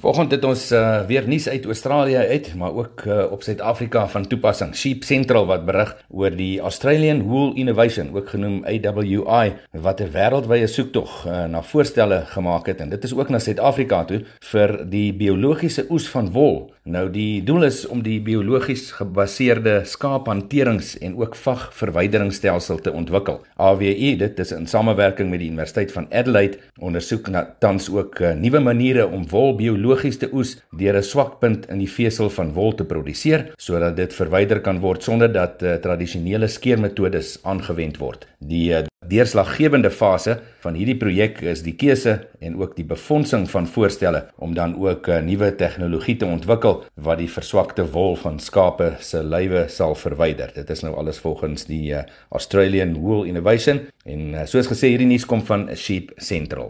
Vanoggend het ons uh, weer nuus uit Australië uit, maar ook uh, op Suid-Afrika van toepassing. Sheep Central wat berig oor die Australian Wool Innovation, ook genoem AWI, wat 'n wêreldwye soektog uh, na voorstelle gemaak het en dit is ook na Suid-Afrika toe vir die biologiese oes van wol. Nou die doel is om die biologies gebaseerde skaaphanterings en ook vagverwyderingsstelsel te ontwikkel. AWI, dit is in samewerking met die Universiteit van Adelaide, ondersoek na tans ook uh, nuwe maniere om wol biologies biologies te oes deur 'n swakpunt in die vesel van wol te produseer sodat dit verwyder kan word sonder dat uh, tradisionele skeermetodes aangewend word. Die uh, deurslaggewende fase van hierdie projek is die keuse en ook die befondsing van voorstelle om dan ook uh, nuwe tegnologie te ontwikkel wat die verswakte wol van skape se lywe sal verwyder. Dit is nou alles volgens die uh, Australian Wool Innovation en uh, soos gesê hierdie nuus kom van Sheep Central.